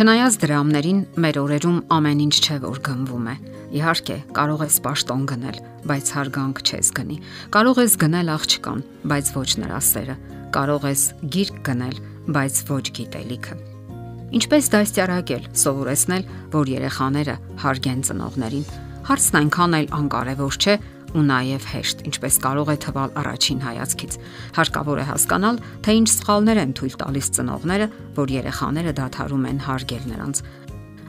Չնայած դրամներին մեր օրերում ամեն ինչ չէ որ գնվում է։ Իհարկե, կարող ես աշտոն գնել, բայց հարգանք չես գնի։ Կարող ես գնել աղջկան, բայց ոչ նրա սերը։ Կարող ես գիրք գնել, բայց ոչ գիտելիքը։ Ինչպես դաստիարակել, սովորեցնել, որ երեխաները հարգեն ծնողներին։ Հարցն այնքան էլ անկարևոր չէ, ու նաև հեշտ, ինչպես կարող է թվալ առաջին հայացքից։ Հարկավոր է հասկանալ, թե ինչ սխալներ են թույլ տալիս ծնողները, որ երեխաները դադարում են հարգել նրանց։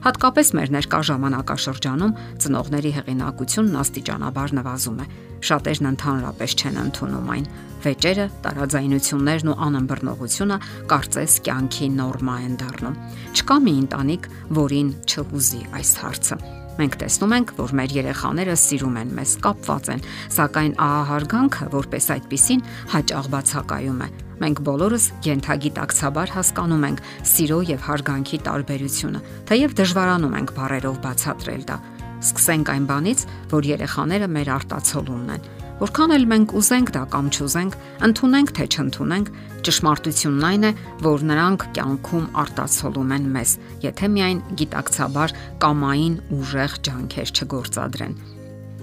Հատկապես մեր ներկա ժամանակաշրջանում ծնողների հեղինակությունն աստիճանաբար նվազում է։ Շատերն ընդհանրապես չեն ընդունում այն։ Վեճերը, տարաձայնություններն ու անըմբռնողությունը կարծես կյանքի նորմա են դառնում։ Չկա մի ընտանիք, որին չհուզի այս հարցը։ Մենք տեսնում ենք, որ մեր երեխաները սիրում են մեզ, կապված են, սակայն ահարգանքը, որպես այդպիսին, հաճախ բացակայում է։ Մենք բոլորս յենթագիտակցաբար հասկանում ենք սիրո եւ հարգանքի տարբերությունը, թեև դժվարանում ենք բարերով բացատրել դա։ Սկսենք այն բանից, որ երեխաները մեր արտացոլումն են Որքան էլ մենք ուզենք դա կամ չուզենք, ընդունենք թե չընդունենք, ճշմարտությունն այն է, որ նրանք կյանքում արտացոլում են մեզ, եթե միայն գիտակցաբար կամային ուժեղ ջանքեր չգործադրեն։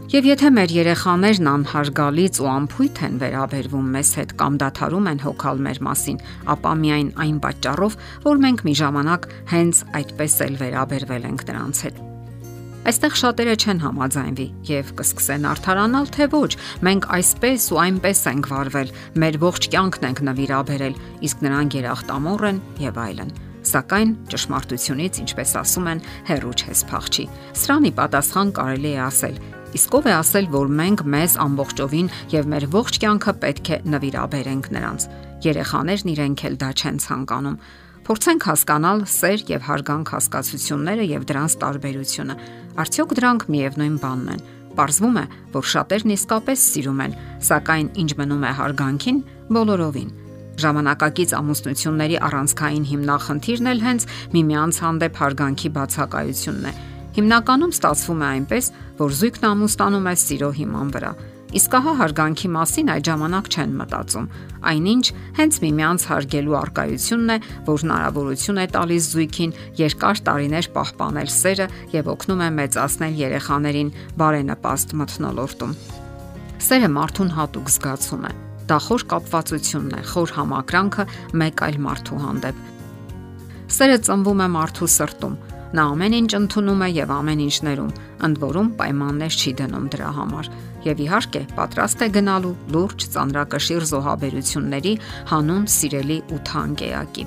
Եվ եթե մեր երեխաներն անհարգալից ու անփույթ են վերաբերվում մեզ հետ կամ դադարում են հոգալ մեր մասին, ապա միայն այն պատճառով, որ մենք մի ժամանակ հենց այդպես էլ վերաբերվել ենք նրանց հետ։ Այստեղ շատերը չեն համաձայնվի եւ կսկսեն արդարանալ, թե ոչ, մենք այսպես ու այնպես ենք վարվել, մեր ողջ կյանքն ենք նվիրաբերել, իսկ նրանք երախտամոռ են եւ այլն սակայն ճշմարտությունից, ինչպես ասում են, հերոչ չես փախչի։ Սրանի պատասխան կարելի է ասել. Իսկ ով է ասել, որ մենք մեզ ամբողջովին եւ մեր ողջ կյանքը պետք է նվիրաբերենք նրանց։ Երեխաներն իրենք էլ դա չեն ցանկանում։ Փորձենք հասկանալ սեր եւ հարգանք հասկացությունները եւ դրանց տարբերությունը։ Արդյոք դրանք միևնույն բանն են։ Պարզվում է, որ շատերն իսկապես սիրում են, սակայն ինչ մնում է հարգանքին բոլորովին։ Ժամանակակից ամուսնությունների առանցքային հիմնախնդիրն էլ հենց միմյանց հանդեպ հարգանքի բացակայությունն է։ Հիմնականում ստացվում է այնպես, որ զույգն ամուսնանում է սիրո հիման վրա Իսկ ահա հարգանքի մասին այդ ժամանակ չեն մտածում։ Այնինչ հենց միմյանց հարգելու արկայությունն է, որ հնարավորություն է տալիս զույգին երկար տարիներ պահպանել սերը եւ օգնում է մեծացնել երեխաներին բարենպաստ մթնոլորտում։ Սերը մարդուն հատուկ զգացում է։ Դա խոր կապվածությունն է, խոր համակրանքը մեկ այլ մարդու հանդեպ։ Սերը ծնվում է մարդու սրտում, Նա ամեն ինչ ընդունում է եւ ամեն ինչ ներում, ընդ որում պայմաններ չի դնում դրա համար եւ իհարկե պատրաստ է գնալու լուրջ ծանրակշիռ զոհաբերությունների հանուն սիրելի ու թանկ էակի։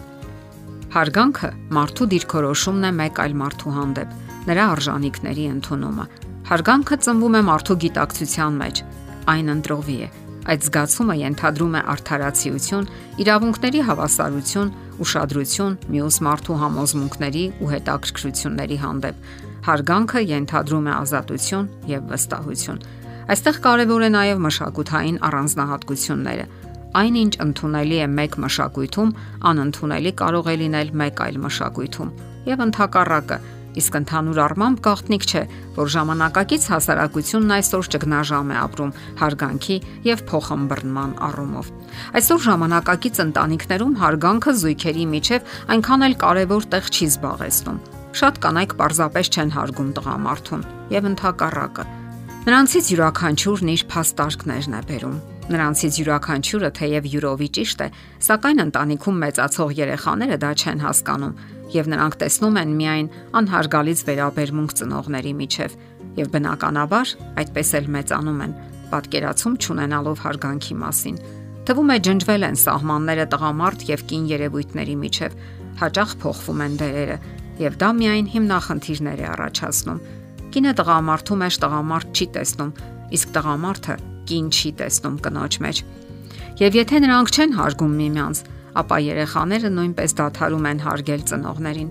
Հարգանքը մարդու դիրքորոշումն է մեկ այլ մարդու հանդեպ, նրա արժանինքների ընդունումը։ Հարգանքը ծնվում է մարդու գիտակցության մեջ, այն ընտրովի է, Այդ զգացումը ենթադրում է արդարացիություն, իրավունքների հավասարություն, ուշադրություն մյուս մարդու համոզմունքների ու հետաքրքրությունների հանդեպ։ Հարգանքը ենթադրում է ազատություն եւ վստահություն։ Այստեղ կարևոր է նաև մշակութային առանձնահատկությունները։ Այնինչ ընդունելի է մեկ մշակույթում, անընդունելի կարող է լինել մեկ այլ մշակույթում։ Եվ ընդհակառակը, Իսկ ընդհանուր առմամբ գաղտնիք չէ, որ ժամանակակից հասարակությունն այսօր ճգնաժամ է ապրում հարգանքի եւ փոխհմբռնման առումով։ Այսօր ժամանակակից ընտանիքներում հարգանքը զույգերի միջև այնքան էլ կարևոր տեղ չի զբաղեցնում։ Շատ կանայք պարզապես չեն հարգում տղամարդուն եւ ընդհակառակը։ Նրանցից յուրաքանչյուրն իր փաստարկներն է բերում։ Նրանցից յուրաքանչյուրը թեև յուրովի ճիշտ է, սակայն ընտանիքում մեծացող երեխաները դա չեն հասկանում եւ նրանք տեսնում են միայն անհարգալից վերաբերմունք ծնողների միջև եւ բնականաբար այդպես էլ մեծանում են պատկերացում ճանենալով հարգանքի մասին թվում է ջնջվել են սահմանները տղամարդ եւ կին երևույթների միջև հաճախ փոխվում են դերերը եւ դա միայն հիմնախնդիրներ է առաջացնում կինը տղամարդու մեջ տղամարդ չի տեսնում իսկ տղամարդը կին չի տեսնում կնոջ մեջ եւ եթե նրանք չեն հարգում միմյանց ապա երեխաները նույնպես դադարում են հարգել ծնողներին։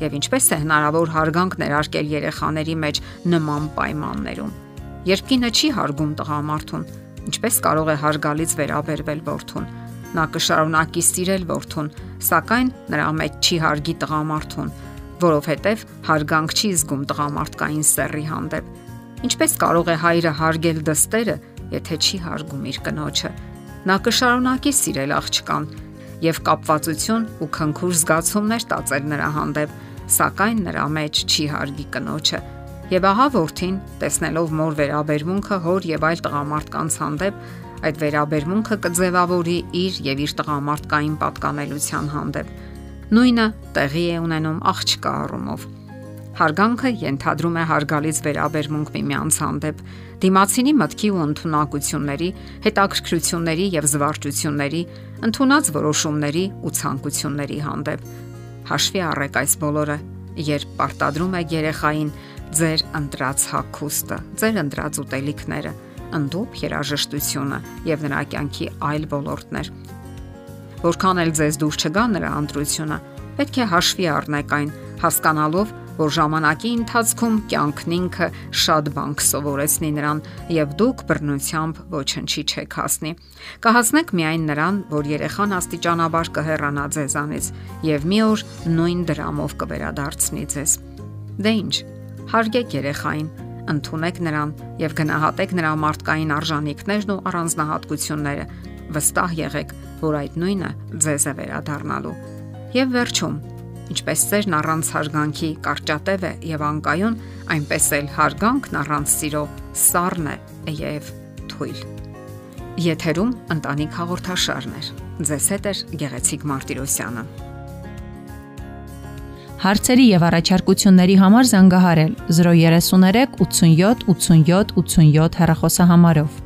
Եվ ինչպես է հնարավոր հարգանք ներարկել երեխաների մեջ նման պայմաններում։ Երբ կինը չի հարգում տղամարդուն, ինչպես կարող է հարգալից վերաբերվել որդուն։ Նա կշարունակի սիրել որդուն, սակայն նրա մեջ չի հարգի տղամարդուն, որովհետև հարգանք չի զգում տղամարդկային սեռի հանդեպ։ Ինչպես կարող է հայրը հարգել դստերը, եթե չի հարգում իր կնոջը։ Նա կշարունակի սիրել աղջկան, եւ կապվածություն ու քնքուշ զգացումներ տածել նրա հանդեպ, սակայն նրա մեջ չի հարգի կնոջը։ Եվ ահա որդին, տեսնելով մոր վերաբերմունքը հոր եւ այլ տղամարդկանց հանդեպ, այդ վերաբերմունքը կձևավորի իր եւ իր տղամարդկային պատկանելության հանդեպ։ Նույնը տեղի է ունենում աղջկա առումով։ Հարգանքը ենթադրում է հարգալից վերաբերմունք միմյանց հանդեպ, դիմացինի մտքի ու ընտունակությունների, հետաքրքրությունների եւ զվարճությունների, ընդունած որոշումների ու ցանկությունների հանդեպ։ Հաշվի առեք այս բոլորը, երբ պարտադրում եք երեխային ձեր ընտրած հակոստը, ձեր ընտրած ուտելիքները, ընդդուպ երաժշտությունը եւ նրա կյանքի այլ ոլորտներ։ Որքան էլ ձեզ դուր չգա նրա ընտրությունը, պետք է հաշվի առնեք այն, հասկանալով, որ ժամանակի ընթացքում կյանքն ինքը շատ բան կսովորեցնի նրան եւ դուք բռնությամբ ոչնչի չեք հասնի։ Կհասնեք միայն նրան, որ երեխան աստիճանաբար կհեռանա ձեզանից եւ մի օր նույն դրամով կվերադարձնի ձեզ։ Դե ի՞նչ։ Հարգեք երեխային, ընդունեք նրան եւ գնահատեք նրա մարդկային արժանինքներն ու առանձնահատկությունները։ Վստահ եղեք, որ այդ նույնը ձեզ է վերադառնալու։ Եվ վերջում Ինչպես ծերն առանց հարգանքի կարճատև է եւ անկայուն, այնպես էլ հարգանքն առանց սիրո սառն է եւ թույլ։ Եթերում ընտանիք հաղորդաշարն է։ Ձեզ հետ է Գեղեցիկ Մարտիրոսյանը։ Հարցերի եւ առաջարկությունների համար զանգահարել 033 87 87 87 հեռախոսահամարով։